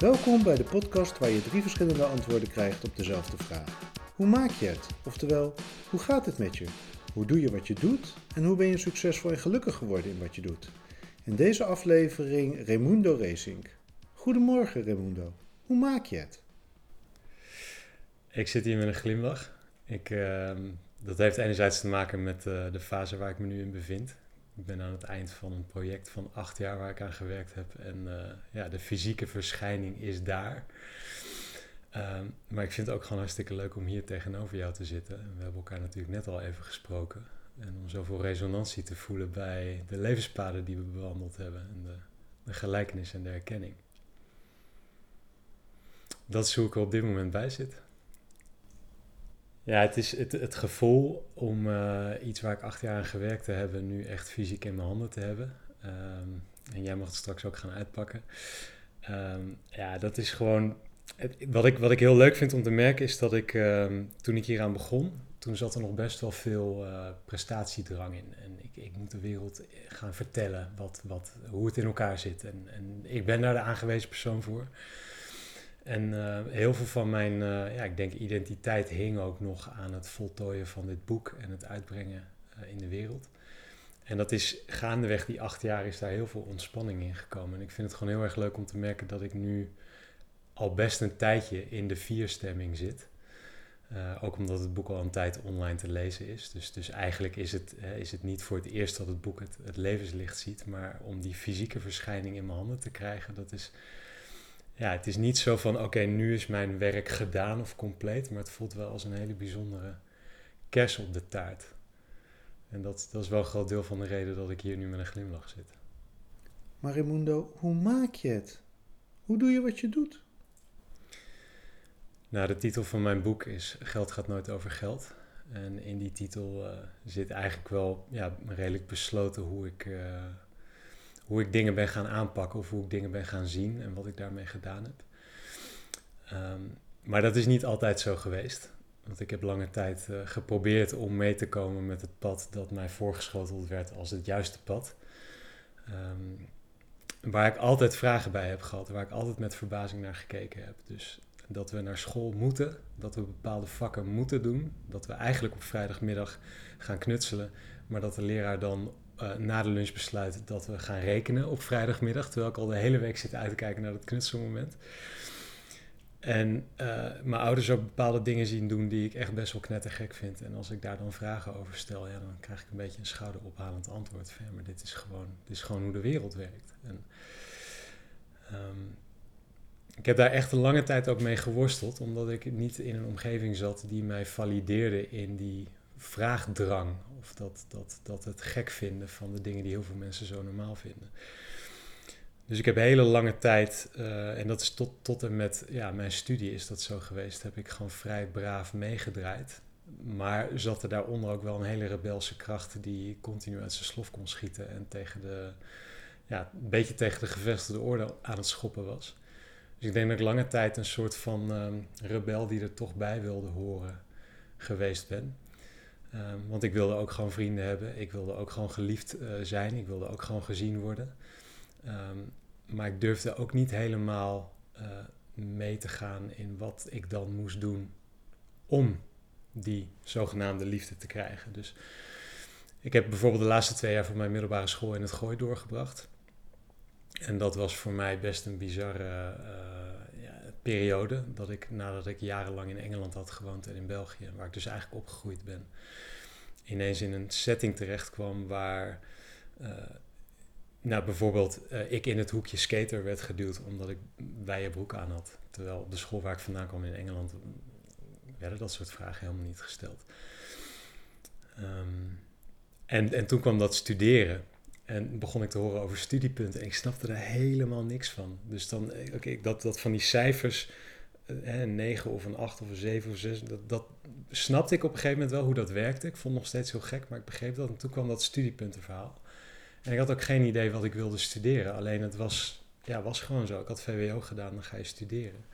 Welkom bij de podcast waar je drie verschillende antwoorden krijgt op dezelfde vraag. Hoe maak je het? Oftewel, hoe gaat het met je? Hoe doe je wat je doet? En hoe ben je succesvol en gelukkig geworden in wat je doet? In deze aflevering Raimundo Racing. Goedemorgen Raimundo, hoe maak je het? Ik zit hier met een glimlach. Ik, ehm, dat heeft enerzijds te maken met uh, de fase waar ik me nu in bevind. Ik ben aan het eind van een project van acht jaar waar ik aan gewerkt heb. En uh, ja, de fysieke verschijning is daar. Um, maar ik vind het ook gewoon hartstikke leuk om hier tegenover jou te zitten. En we hebben elkaar natuurlijk net al even gesproken. En om zoveel resonantie te voelen bij de levenspaden die we bewandeld hebben. En de, de gelijkenis en de herkenning. Dat is hoe ik er op dit moment bij zit. Ja, het is het, het gevoel om uh, iets waar ik acht jaar aan gewerkt hebben, nu echt fysiek in mijn handen te hebben. Um, en jij mag het straks ook gaan uitpakken. Um, ja, dat is gewoon. Het, wat, ik, wat ik heel leuk vind om te merken is dat ik um, toen ik hieraan begon, toen zat er nog best wel veel uh, prestatiedrang in. En ik, ik moet de wereld gaan vertellen wat, wat, hoe het in elkaar zit. En, en ik ben daar de aangewezen persoon voor. En uh, heel veel van mijn, uh, ja, ik denk identiteit hing ook nog aan het voltooien van dit boek en het uitbrengen uh, in de wereld. En dat is gaandeweg die acht jaar is daar heel veel ontspanning in gekomen. En ik vind het gewoon heel erg leuk om te merken dat ik nu al best een tijdje in de vierstemming zit. ook omdat het boek al een tijd online te lezen is. Dus, dus eigenlijk is het, is het niet voor het eerst dat het boek het, het levenslicht ziet. Maar om die fysieke verschijning in mijn handen te krijgen, dat is ja, het is niet zo van oké, nu is mijn werk gedaan of compleet, maar het voelt wel als een hele bijzondere kers op de taart. En dat, dat is wel een groot deel van de reden dat ik hier nu met een glimlach zit. Maar Raimundo, hoe maak je het? Hoe doe je wat je doet? Nou, de titel van mijn boek is Geld gaat nooit over geld. En in die titel uh, zit eigenlijk wel ja, redelijk besloten hoe ik, uh, hoe ik dingen ben gaan aanpakken of hoe ik dingen ben gaan zien en wat ik daarmee gedaan heb. Um, maar dat is niet altijd zo geweest. Want ik heb lange tijd uh, geprobeerd om mee te komen met het pad dat mij voorgeschoteld werd als het juiste pad. Um, waar ik altijd vragen bij heb gehad, waar ik altijd met verbazing naar gekeken heb. Dus dat we naar school moeten, dat we bepaalde vakken moeten doen, dat we eigenlijk op vrijdagmiddag gaan knutselen, maar dat de leraar dan uh, na de lunch besluit dat we gaan rekenen op vrijdagmiddag, terwijl ik al de hele week zit uit te kijken naar dat knutselmoment. En uh, mijn ouders ook bepaalde dingen zien doen die ik echt best wel knettergek vind. En als ik daar dan vragen over stel, ja, dan krijg ik een beetje een schouderophalend antwoord van, maar dit is gewoon, dit is gewoon hoe de wereld werkt. En, um, ik heb daar echt een lange tijd ook mee geworsteld, omdat ik niet in een omgeving zat die mij valideerde in die vraagdrang. Of dat, dat, dat het gek vinden van de dingen die heel veel mensen zo normaal vinden. Dus ik heb hele lange tijd, uh, en dat is tot, tot en met ja, mijn studie is dat zo geweest, heb ik gewoon vrij braaf meegedraaid. Maar zat er daaronder ook wel een hele rebelse kracht die continu uit zijn slof kon schieten en tegen de, ja, een beetje tegen de gevestigde orde aan het schoppen was. Dus ik denk dat ik lange tijd een soort van um, rebel die er toch bij wilde horen geweest ben. Um, want ik wilde ook gewoon vrienden hebben. Ik wilde ook gewoon geliefd uh, zijn. Ik wilde ook gewoon gezien worden. Um, maar ik durfde ook niet helemaal uh, mee te gaan in wat ik dan moest doen om die zogenaamde liefde te krijgen. Dus ik heb bijvoorbeeld de laatste twee jaar van mijn middelbare school in het Gooi doorgebracht. En dat was voor mij best een bizarre ja, periode. Dat ik nadat ik jarenlang in Engeland had gewoond en in België, waar ik dus eigenlijk opgegroeid ben, ineens in een setting terecht kwam waar. Uh, nou, bijvoorbeeld uh, ik in het hoekje skater werd geduwd omdat ik broek aan had. Terwijl op de school waar ik vandaan kwam in Engeland werden dat soort vragen helemaal niet gesteld. Um, en, en toen kwam dat studeren. En begon ik te horen over studiepunten. En ik snapte daar helemaal niks van. Dus dan, oké, okay, dat, dat van die cijfers, eh, een 9 of een 8 of een 7 of 6, dat, dat snapte ik op een gegeven moment wel hoe dat werkte. Ik vond het nog steeds heel gek, maar ik begreep dat. En toen kwam dat studiepuntenverhaal. En ik had ook geen idee wat ik wilde studeren. Alleen het was, ja, was gewoon zo. Ik had VWO gedaan, dan ga je studeren.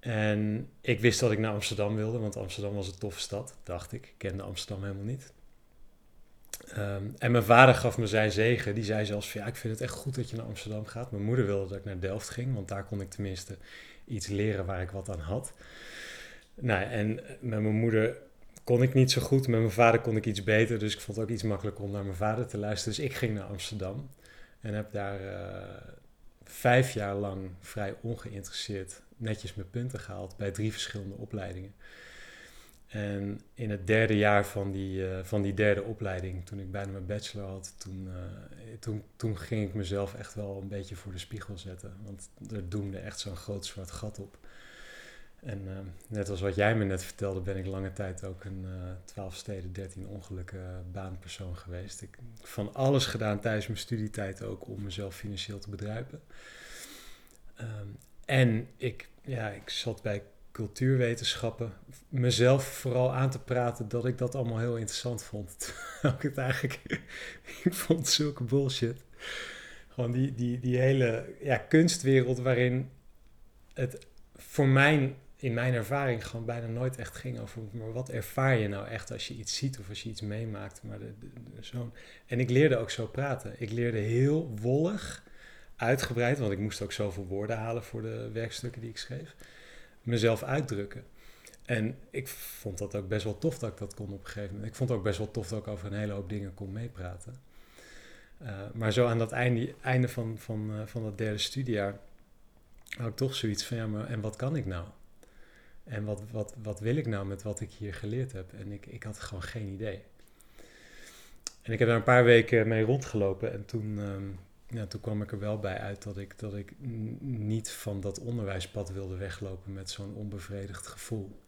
En ik wist dat ik naar Amsterdam wilde, want Amsterdam was een toffe stad, dacht ik. Ik kende Amsterdam helemaal niet. Ehm, en mijn vader gaf me zijn zegen. Die zei zelfs van ja, ik vind het echt goed dat je naar Amsterdam gaat. Mijn moeder wilde dat ik naar Delft ging, want daar kon ik tenminste iets leren waar ik wat aan had. Nou, en met mijn moeder kon ik niet zo goed. Met mijn vader kon ik iets beter. Dus ik vond het ook iets makkelijker om naar mijn vader te luisteren. Dus ik ging naar Amsterdam. En heb daar uh, vijf jaar lang vrij ongeïnteresseerd netjes mijn punten gehaald bij drie verschillende opleidingen. En in het derde jaar van die, uh, van die derde opleiding, toen ik bijna mijn bachelor had, toen, uh, toen, toen ging ik mezelf echt wel een beetje voor de spiegel zetten. Want er doemde echt zo'n groot zwart gat op. En uh, net als wat jij me net vertelde, ben ik lange tijd ook een uh, 12 steden, 13 ongelukken baanpersoon geweest. Ik heb van alles gedaan tijdens mijn studietijd ook om mezelf financieel te bedruipen. Um, en ik, ja, ik zat bij cultuurwetenschappen mezelf vooral aan te praten dat ik dat allemaal heel interessant vond. Terwijl ik het eigenlijk, ik vond zulke bullshit. Gewoon die, die, die hele ja, kunstwereld waarin het voor mijn, in mijn ervaring gewoon bijna nooit echt ging over, maar wat ervaar je nou echt als je iets ziet of als je iets meemaakt. Maar de, en ik leerde ook zo praten. Ik leerde heel wollig, uitgebreid, want ik moest ook zoveel woorden halen voor de werkstukken die ik schreef mezelf uitdrukken. En ik vond dat ook best wel tof dat ik dat kon op een gegeven moment. Ik vond het ook best wel tof dat ik over een hele hoop dingen kon meepraten. Uh, maar zo aan dat einde, einde van, van, uh, van dat derde studiejaar had ik toch zoiets van, ja, maar en wat kan ik nou? En wat, wat, wat wil ik nou met wat ik hier geleerd heb? En ik, ik had gewoon geen idee. En ik heb daar een paar weken mee rondgelopen en toen, um, toen kwam ik er wel bij uit dat ik, dat ik niet van dat onderwijspad wilde weglopen met zo'n onbevredigd gevoel.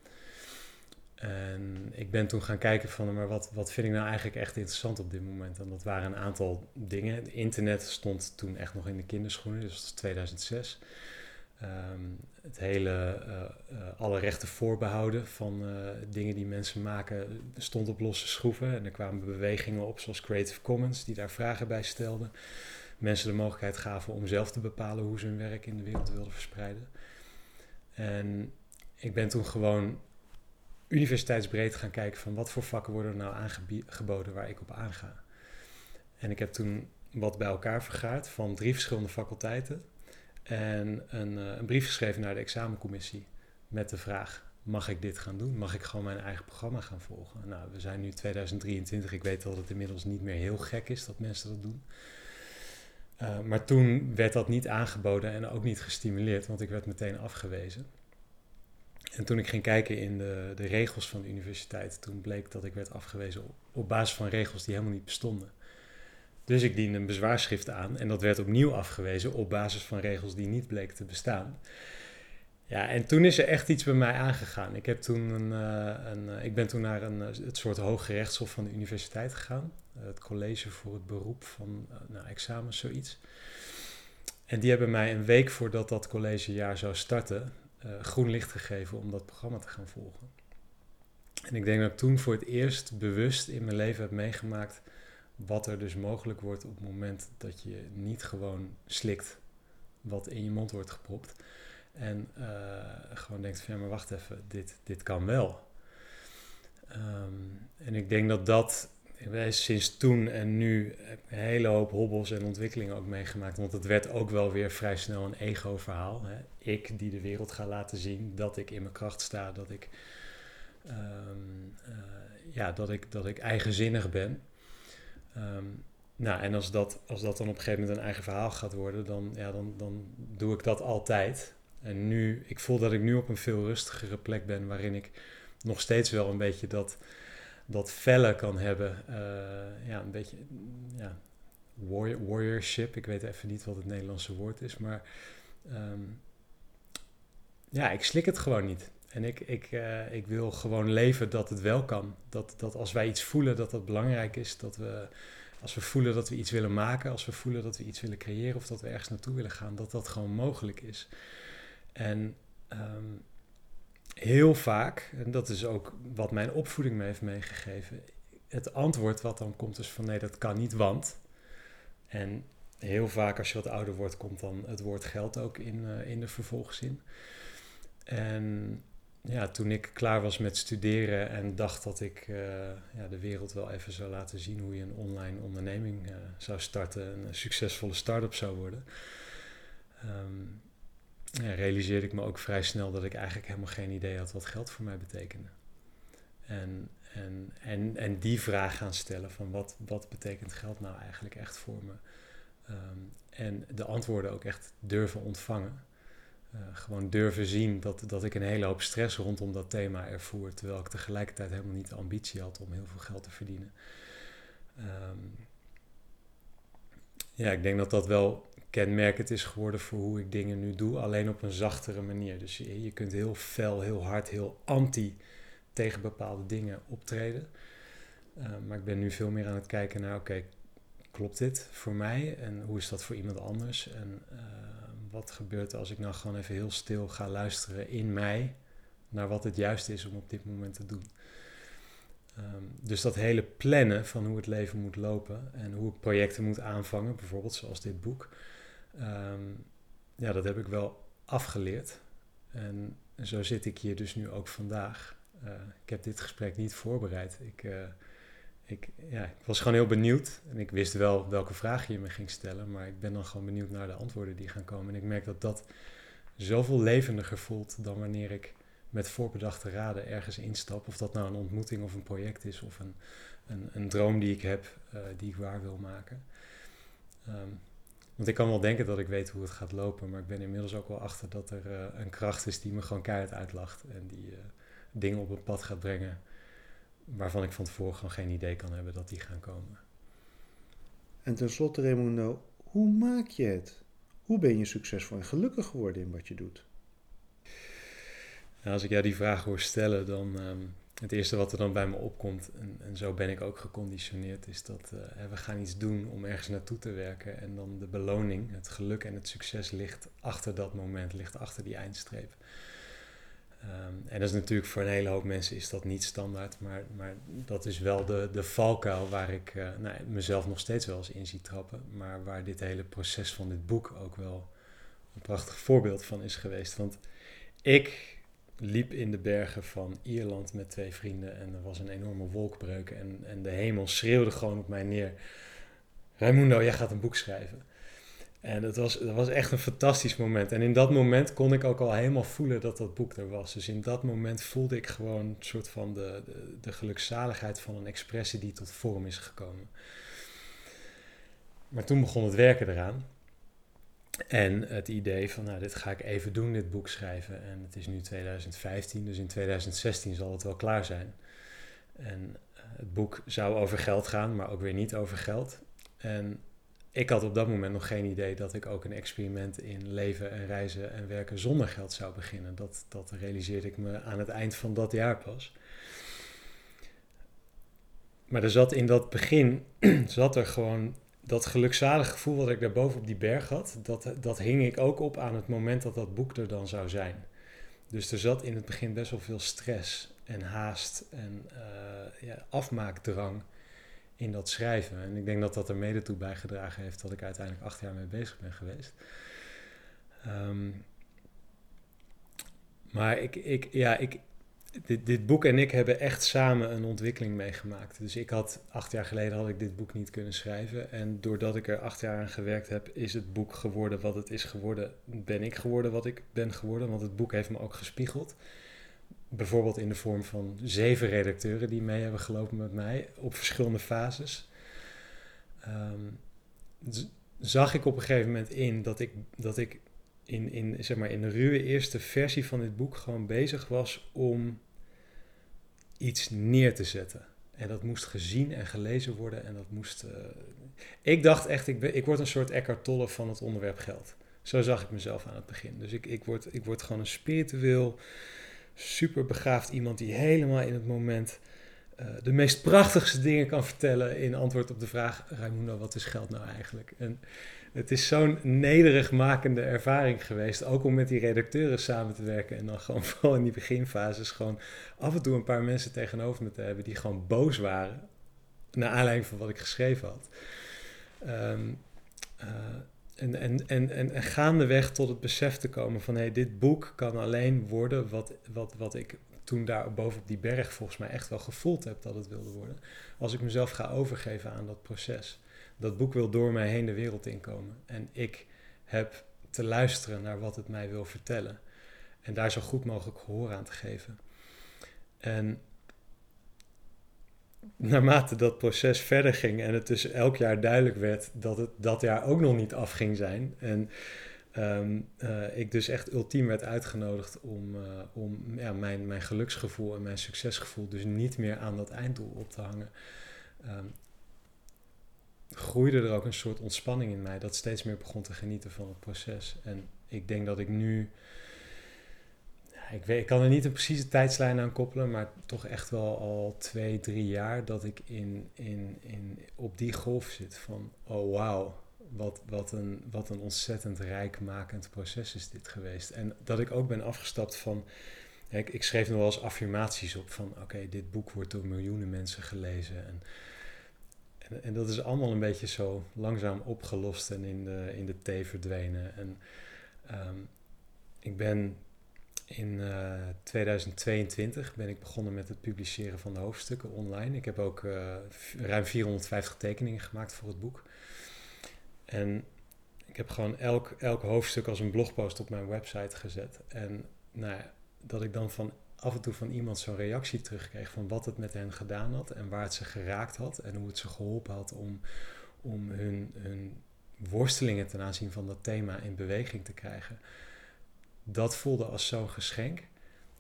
En ik ben toen gaan kijken van, maar wat, wat vind ik nou eigenlijk echt interessant op dit moment? En dat waren een aantal dingen. Het internet stond toen echt nog in de kinderschoenen, dus dat was 2006. Um, het hele, uh, alle rechten voorbehouden van uh, dingen die mensen maken stond op losse schroeven. En er kwamen bewegingen op zoals Creative Commons die daar vragen bij stelden mensen de mogelijkheid gaven om zelf te bepalen hoe ze hun werk in de wereld wilden verspreiden. En ik ben toen gewoon universiteitsbreed gaan kijken van wat voor vakken worden er nou aangeboden waar ik op aanga. En ik heb toen wat bij elkaar vergaard van drie verschillende faculteiten en een, uh, een brief geschreven naar de examencommissie met de vraag: mag ik dit gaan doen? Mag ik gewoon mijn eigen programma gaan volgen? Nou, we zijn nu 2023. Ik weet dat het inmiddels niet meer heel gek is dat mensen dat doen. Uh, maar toen werd dat niet aangeboden en ook niet gestimuleerd, want ik werd meteen afgewezen. En toen ik ging kijken in de, de regels van de universiteit, toen bleek dat ik werd afgewezen op, basis van regels die helemaal niet bestonden. Dus ik diende een bezwaarschrift aan en dat werd opnieuw afgewezen op basis van regels die niet bleken te bestaan. Ja, en toen is er echt iets bij mij aangegaan. Ik, heb toen een, uh, een, uh, ik ben toen naar een, het soort hoge rechtshof van de universiteit gegaan. Het college voor het beroep van nou, examens, zoiets. En die hebben mij een week voordat dat collegejaar zou starten, groen licht gegeven om dat programma te gaan volgen. En ik denk dat ik toen voor het eerst bewust in mijn leven heb meegemaakt wat er dus mogelijk wordt op het moment dat je niet gewoon slikt wat in je mond wordt gepropt en uh, gewoon denkt van ja, maar wacht even, dit, dit kan wel. Um, en ik denk dat dat, sinds toen en nu een hele hoop hobbels en ontwikkelingen ook meegemaakt. Want het werd ook wel weer vrij snel een ego-verhaal. Ik die de wereld ga laten zien dat ik in mijn kracht sta, dat ik, um, uh, ja, dat ik, dat ik eigenzinnig ben. Um, nou, en als dat, als dat dan op een gegeven moment een eigen verhaal gaat worden, dan, ja, dan, dan doe ik dat altijd. En nu, ik voel dat ik nu op een veel rustigere plek ben, waarin ik nog steeds wel een beetje dat, dat felle kan hebben. Uh, ja, een beetje, ja, warrior, warriorship. Ik weet even niet wat het Nederlandse woord is, maar um, ja, ik slik het gewoon niet. En ik, ik, uh, ik wil gewoon leven dat het wel kan. Dat, dat als wij iets voelen, dat dat belangrijk is. Dat we, als we voelen dat we iets willen maken, als we voelen dat we iets willen creëren of dat we ergens naartoe willen gaan, dat dat gewoon mogelijk is. En um, heel vaak, en dat is ook wat mijn opvoeding me heeft meegegeven, het antwoord wat dan komt is van nee, dat kan niet, want. En heel vaak als je wat ouder wordt, komt dan het woord geld ook in, uh, in de vervolgzin. En ja, toen ik klaar was met studeren en dacht dat ik uh, ja, de wereld wel even zou laten zien hoe je een online onderneming uh, zou starten, een succesvolle start-up zou worden, um, realiseerde ik me ook vrij snel dat ik eigenlijk helemaal geen idee had wat geld voor mij betekende. En, en, en, en die vraag gaan stellen van wat, wat betekent geld nou eigenlijk echt voor me? Um, en de antwoorden ook echt durven ontvangen. Uh, gewoon durven zien dat, dat ik een hele hoop stress rondom dat thema ervoer, terwijl ik tegelijkertijd helemaal niet de ambitie had om heel veel geld te verdienen. Um, ja, ik denk dat dat wel kenmerkend is geworden voor hoe ik dingen nu doe, alleen op een zachtere manier. Dus je, je kunt heel fel, heel hard, heel anti tegen bepaalde dingen optreden. Uh, maar ik ben nu veel meer aan het kijken naar, oké, klopt dit voor mij en hoe is dat voor iemand anders? En uh, wat gebeurt als ik nou gewoon even heel stil ga luisteren in mij naar wat het juist is om op dit moment te doen? Um, dus dat hele plannen van hoe het leven moet lopen en hoe ik projecten moet aanvangen, bijvoorbeeld zoals dit boek, um, ja, dat heb ik wel afgeleerd. En zo zit ik hier dus nu ook vandaag. Uh, ik heb dit gesprek niet voorbereid. Ik, uh, ik, ja, ik was gewoon heel benieuwd. En ik wist wel welke vragen je me ging stellen. Maar ik ben dan gewoon benieuwd naar de antwoorden die gaan komen. En ik merk dat dat zoveel levendiger voelt dan wanneer ik met voorbedachte raden ergens instap. Of dat nou een ontmoeting of een project is of een, een, een droom die ik heb, uh, die ik waar wil maken. Um, want ik kan wel denken dat ik weet hoe het gaat lopen, maar ik ben inmiddels ook wel achter dat er uh, een kracht is die me gewoon keihard uitlacht en die uh, dingen op een pad gaat brengen waarvan ik van tevoren gewoon geen idee kan hebben dat die gaan komen. En tenslotte, Raimundo, hoe maak je het? Hoe ben je succesvol en gelukkig geworden in wat je doet? Als ik jou die vraag hoor stellen, dan um, het eerste wat er dan bij me opkomt, en, en zo ben ik ook geconditioneerd, is dat uh, we gaan iets doen om ergens naartoe te werken. En dan de beloning, het geluk en het succes ligt achter dat moment, ligt achter die eindstreep. Um, en dat is natuurlijk voor een hele hoop mensen is dat niet standaard, maar, maar dat is wel de, de valkuil waar ik uh, nou, mezelf nog steeds wel eens in zie trappen. Maar waar dit hele proces van dit boek ook wel een prachtig voorbeeld van is geweest. Want ik liep in de bergen van Ierland met twee vrienden en er was een enorme wolkbreuk en, en de hemel schreeuwde gewoon op mij neer. Raimundo, jij gaat een boek schrijven. En dat was, dat was echt een fantastisch moment. En in dat moment kon ik ook al helemaal voelen dat dat boek er was. Dus in dat moment voelde ik gewoon een soort van de, de, de gelukzaligheid van een expressie die tot vorm is gekomen. Maar toen begon het werken eraan. En het idee van, nou, dit ga ik even doen, dit boek schrijven. En het is nu 2015, dus in 2016 zal het wel klaar zijn. En uh, het boek zou over geld gaan, maar ook weer niet over geld. En ik had op dat moment nog geen idee dat ik ook een experiment in leven en reizen en werken zonder geld zou beginnen. Dat, dat realiseerde ik me aan het eind van dat jaar pas. Maar er zat in dat begin, zat er gewoon dat gelukzalige gevoel wat ik daarboven op die berg had, dat, dat hing ik ook op aan het moment dat dat boek er dan zou zijn. Dus er zat in het begin best wel veel stress en haast en uh, ja, afmaakdrang in dat schrijven. En ik denk dat dat er mede toe bijgedragen heeft dat ik uiteindelijk acht jaar mee bezig ben geweest. Um, maar ik, ik, ja, ik, dit, dit, boek en ik hebben echt samen een ontwikkeling meegemaakt. Dus ik had acht jaar geleden had ik dit boek niet kunnen schrijven. En doordat ik er acht jaar aan gewerkt heb, is het boek geworden wat het is geworden. Ben ik geworden wat ik ben geworden. Want het boek heeft me ook gespiegeld. Bijvoorbeeld in de vorm van zeven redacteuren die mee hebben gelopen met mij op verschillende fases. Um, zag ik op een gegeven moment in dat ik, dat ik in, in, zeg maar, in de ruwe eerste versie van dit boek gewoon bezig was om iets neer te zetten. En dat moest gezien en gelezen worden. En dat moest. Uh... Ik dacht echt, ik, ben, ik word een soort Eckhart Tolle van het onderwerp geld. Zo zag ik mezelf aan het begin. Dus ik, ik, word, ik word gewoon een spiritueel, super begaafd iemand die helemaal in het moment uh, de meest prachtigste dingen kan vertellen in antwoord op de vraag: Raimundo, wat is geld nou eigenlijk? En het is zo'n nederig makende ervaring geweest. Ook om met die redacteuren samen te werken. En dan gewoon vooral in die beginfases gewoon af en toe een paar mensen tegenover me te hebben die gewoon boos waren. Naar aanleiding van wat ik geschreven had. Um, en, en, en, en, en gaandeweg tot het besef te komen van hé, hey, dit boek kan alleen worden wat, wat, wat ik toen daar boven op die berg volgens mij echt wel gevoeld heb dat het wilde worden. Als ik mezelf ga overgeven aan dat proces. Dat boek wil door mij heen de wereld inkomen. En ik heb te luisteren naar wat het mij wil vertellen. En daar zo goed mogelijk gehoor aan te geven. En naarmate dat proces verder ging en het dus elk jaar duidelijk werd dat het dat jaar ook nog niet af ging zijn. En um, uh, ik dus echt ultiem werd uitgenodigd om, uh, om ja, mijn, mijn geluksgevoel en mijn succesgevoel dus niet meer aan dat einddoel op te hangen. Um, groeide er ook een soort ontspanning in mij dat steeds meer begon te genieten van het proces. En ik denk dat ik nu ik, weet, ik kan er niet een precieze tijdslijn aan koppelen, maar toch echt wel al twee, drie jaar dat ik in, in, in, op die golf zit van, oh wauw, wat, wat, een, wat een ontzettend rijkmakend proces is dit geweest. En dat ik ook ben afgestapt van, ik, ik schreef nog wel eens affirmaties op van, oké, dit boek wordt door miljoenen mensen gelezen. En, en, en, dat is allemaal een beetje zo langzaam opgelost en in de, in de thee verdwenen. En um, ik ben in uh, eh, 2022 ben ik begonnen met het publiceren van de hoofdstukken online. Ik heb ook uh, ruim 450 tekeningen gemaakt voor het boek. En ik heb gewoon elk, elk hoofdstuk als een blogpost op mijn website gezet. En nou dat ik dan van af en toe van iemand zo'n reactie terugkreeg van wat het met hen gedaan had en waar het ze geraakt had en hoe het ze geholpen had om, om hun, hun worstelingen ten aanzien van dat thema in beweging te krijgen dat voelde als zo'n geschenk.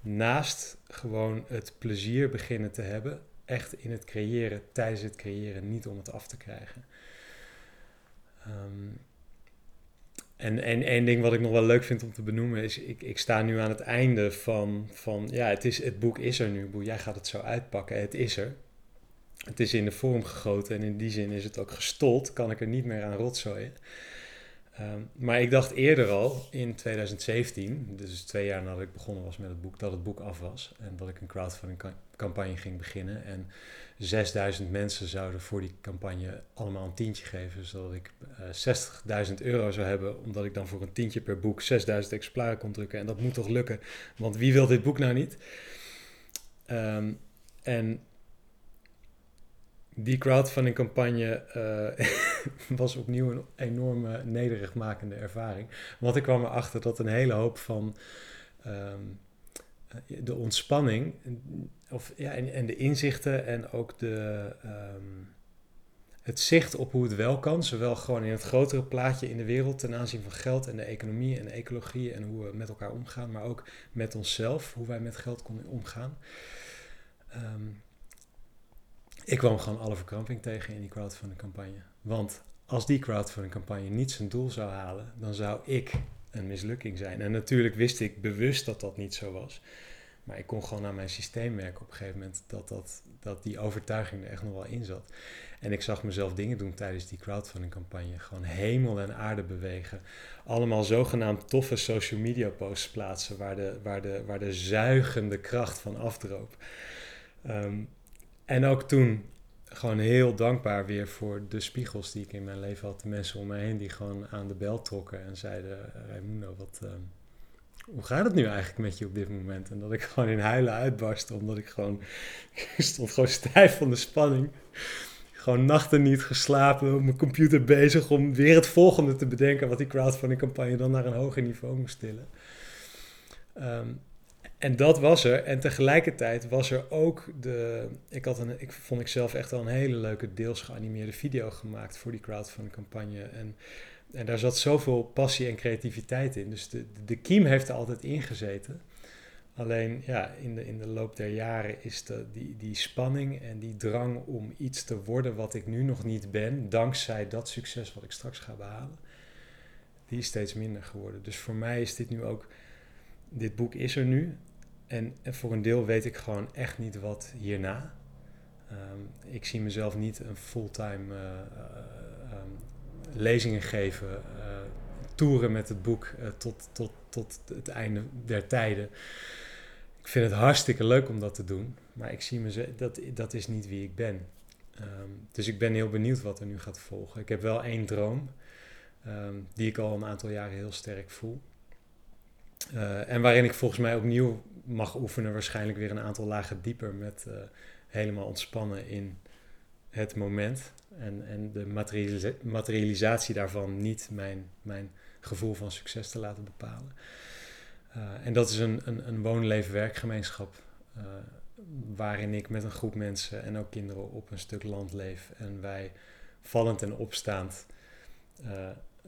Naast gewoon het plezier beginnen te hebben, echt in het creëren, tijdens het creëren, niet om het af te krijgen. Um, en, één ding wat ik nog wel leuk vind om te benoemen is, ik, ik sta nu aan het einde van, van ja, het, is, het boek is er nu. Jij gaat het zo uitpakken, het is er. Het is in de vorm gegoten en in die zin is het ook gestold, kan ik er niet meer aan rotzooien. Um, maar ik dacht eerder al, in 2017, dus twee jaar nadat ik begonnen was met het boek, dat het boek af was. En dat ik een crowdfunding campagne ging beginnen. En 6000 mensen zouden voor die campagne allemaal een tientje geven. Zodat ik uh, 60.000 euro zou hebben, omdat ik dan voor een tientje per boek 6000 exemplaren kon drukken. En dat moet toch lukken, want wie wil dit boek nou niet? Um, en die crowdfunding campagne uh, was opnieuw een enorme nederigmakende ervaring. Want ik kwam erachter dat een hele hoop van um, de ontspanning of, ja, en, en, de inzichten en ook de, um, het zicht op hoe het wel kan, zowel gewoon in het grotere plaatje in de wereld ten aanzien van geld en de economie en ecologie en hoe we met elkaar omgaan, maar ook met onszelf, hoe wij met geld kunnen omgaan. Um, ik kwam gewoon alle verkramping tegen in die crowdfunding campagne. Want als die crowdfunding campagne niet zijn doel zou halen, dan zou ik een mislukking zijn. En natuurlijk wist ik bewust dat dat niet zo was. Maar ik kon gewoon aan mijn systeem werken op een gegeven moment dat, dat, dat die overtuiging er echt nog wel in zat. En ik zag mezelf dingen doen tijdens die crowdfunding campagne. Gewoon hemel en aarde bewegen. Allemaal zogenaamd toffe social media posts plaatsen waar de, waar de, waar de zuigende kracht van afdroop. Um, en ook toen gewoon heel dankbaar weer voor de spiegels die ik in mijn leven had. De mensen om mij heen die gewoon aan de bel trokken en zeiden: Raimundo, wat, uh, hoe gaat het nu eigenlijk met je op dit moment? En dat ik gewoon in huilen uitbarstte, omdat ik gewoon, ik stond gewoon stijf van de spanning. Gewoon nachten niet geslapen, op mijn computer bezig om weer het volgende te bedenken wat die crowdfunding campagne dan naar een hoger niveau moest tillen. Um, en dat was er. En tegelijkertijd was er ook de. Ik, had een, ik vond ik zelf echt wel een hele leuke, deels geanimeerde video gemaakt voor die crowdfunding campagne. En, en daar zat zoveel passie en creativiteit in. Dus de, de kiem heeft er altijd ingezeten. Alleen ja, in de, in de loop der jaren is de, die, die spanning en die drang om iets te worden wat ik nu nog niet ben, dankzij dat succes wat ik straks ga behalen, die is steeds minder geworden. Dus voor mij is dit nu ook dit boek is er nu. En, voor een deel weet ik gewoon echt niet wat hierna. Um, ik zie mezelf niet een fulltime uh, um, lezingen geven, uh, toeren met het boek tot, tot, tot het einde der tijden. Ik vind het hartstikke leuk om dat te doen, maar ik zie mezelf, dat, dat is niet wie ik ben. Um, dus ik ben heel benieuwd wat er nu gaat volgen. Ik heb wel één droom. ehm, die ik al een aantal jaren heel sterk voel. Eh, en waarin ik volgens mij opnieuw mag oefenen, waarschijnlijk weer een aantal lagen dieper met eh, helemaal ontspannen in het moment. En, en de materialisatie daarvan niet mijn, mijn gevoel van succes te laten bepalen. Uh, en dat is een, een, een woon-leven-werkgemeenschap. waarin ik met een groep mensen en ook kinderen op een stuk land leef. En wij vallend en opstaand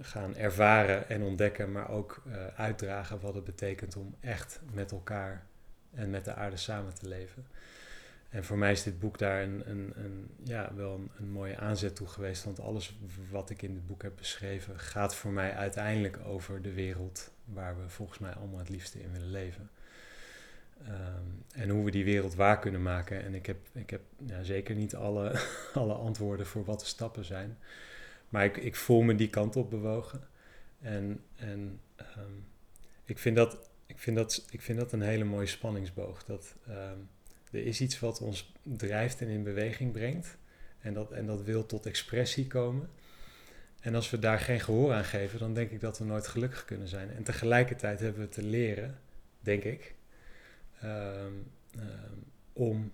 gaan ervaren en ontdekken, maar ook uh, uitdragen wat het betekent om echt met elkaar en met de aarde samen te leven. En voor mij is dit boek daar een, een, een ja, wel een, mooie aanzet toe geweest. Want alles wat ik in dit boek heb beschreven gaat voor mij uiteindelijk over de wereld waar we volgens mij allemaal het liefste in willen leven. Um, en hoe we die wereld waar kunnen maken. En ik heb, ik heb ja, zeker niet alle, alle antwoorden voor wat de stappen zijn. Maar ik, ik voel me die kant op bewogen. En, en um, ik, vind dat, ik, vind dat, ik vind dat een hele mooie spanningsboog. Dat um, er is iets wat ons drijft en in beweging brengt. En dat, en dat wil tot expressie komen. En als we daar geen gehoor aan geven, dan denk ik dat we nooit gelukkig kunnen zijn. En tegelijkertijd hebben we te leren, denk ik, um, om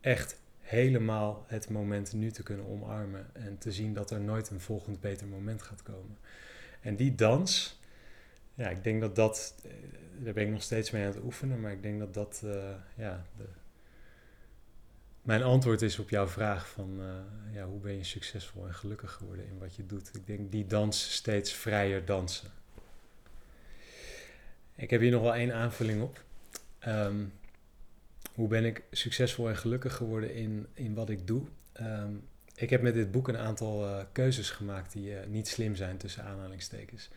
echt helemaal het moment nu te kunnen omarmen en te zien dat er nooit een volgend beter moment gaat komen. En die dans, ja, ik denk dat dat, eh, daar ben ik nog steeds mee aan het oefenen, maar ik denk dat dat, uh, ja, de, mijn antwoord is op jouw vraag van, uh, ja, hoe ben je succesvol en gelukkig geworden in wat je doet. Ik denk die dans steeds vrijer dansen. Ik heb hier nog wel één aanvulling op. Um, hoe ben ik succesvol en gelukkig geworden in, in wat ik doe? Ehm, ik heb met dit boek een aantal uh, keuzes gemaakt die uh, niet slim zijn tussen aanhalingstekens.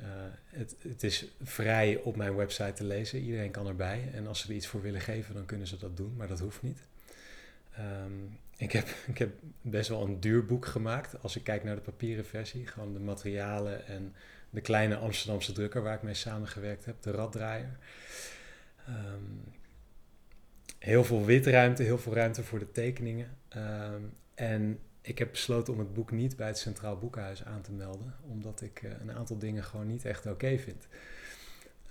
Uh, het, het, is vrij op mijn website te lezen. Iedereen kan erbij. En als ze er iets voor willen geven, dan kunnen ze dat doen. Maar dat hoeft niet. Um, ik, heb, ik heb best wel een duur boek gemaakt. Als ik kijk naar de papieren versie. Gewoon de materialen en de kleine Amsterdamse drukker waar ik mee samengewerkt heb. De raddraaier. Um, heel veel witruimte, heel veel ruimte voor de tekeningen. Ehm, en ik heb besloten om het boek niet bij het Centraal Boekhuis aan te melden, omdat ik uh, een aantal dingen gewoon niet echt oké vind.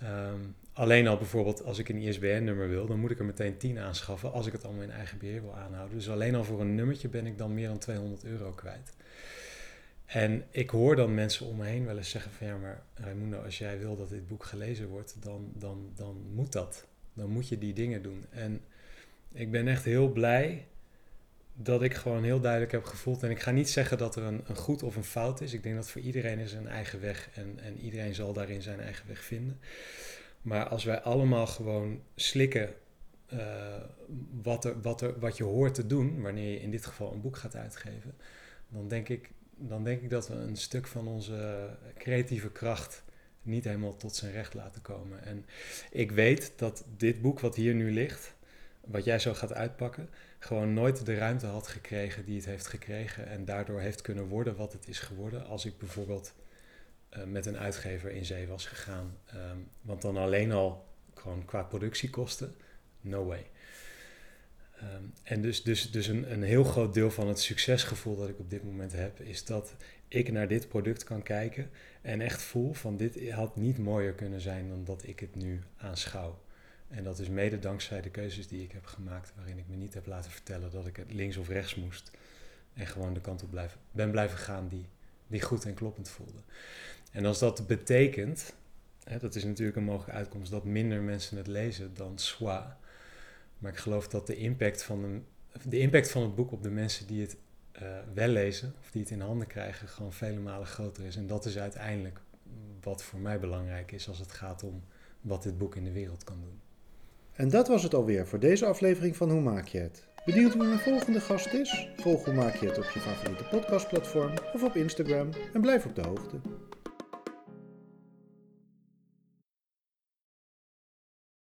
Um, alleen al bijvoorbeeld als ik een ISBN-nummer wil, dan moet ik er meteen 10 aanschaffen als ik het allemaal in eigen beheer wil aanhouden. Dus alleen al voor een nummertje ben ik dan meer dan 200 euro kwijt. En ik hoor dan mensen om me heen wel eens zeggen van ja, maar Raimundo, als jij wil dat dit boek gelezen wordt, dan, dan, dan moet dat. Dan moet je die dingen doen. En ik ben echt heel blij dat ik gewoon heel duidelijk heb gevoeld. En ik ga niet zeggen dat er een, goed of een fout is. Ik denk dat voor iedereen is een eigen weg en, en iedereen zal daarin zijn eigen weg vinden. Maar als wij allemaal gewoon slikken uh, wat, er, wat, er, wat je hoort te doen, wanneer je in dit geval een boek gaat uitgeven, dan denk ik, dan denk ik dat we een stuk van onze creatieve kracht niet helemaal tot zijn recht laten komen. En ik weet dat dit boek wat hier nu ligt, wat jij zo gaat uitpakken, gewoon nooit de ruimte had gekregen die het heeft gekregen en daardoor heeft kunnen worden wat het is geworden als ik bijvoorbeeld uh, met een uitgever in zee was gegaan. Um, want dan alleen al gewoon qua productiekosten, no way. Um, en dus, dus, dus een, een heel groot deel van het succesgevoel dat ik op dit moment heb, is dat ik naar dit product kan kijken en echt voel van dit had niet mooier kunnen zijn dan dat ik het nu aanschouw. En dat is mede dankzij de keuzes die ik heb gemaakt, waarin ik me niet heb laten vertellen dat ik het links of rechts moest. En gewoon de kant op ben blijven gaan die, die goed en kloppend voelde. En als dat betekent, hè, dat is natuurlijk een mogelijke uitkomst, dat minder mensen het lezen dan swa. Maar ik geloof dat de impact van, de impact van het boek op de mensen die het uh, wel lezen, of die het in handen krijgen, gewoon vele malen groter is. En dat is uiteindelijk wat voor mij belangrijk is als het gaat om wat dit boek in de wereld kan doen. En dat was het alweer voor deze aflevering van Hoe Maak je het? Benieuwd wie mijn volgende gast is? Volg Hoe Maak je het op je favoriete podcastplatform of op Instagram en blijf op de hoogte.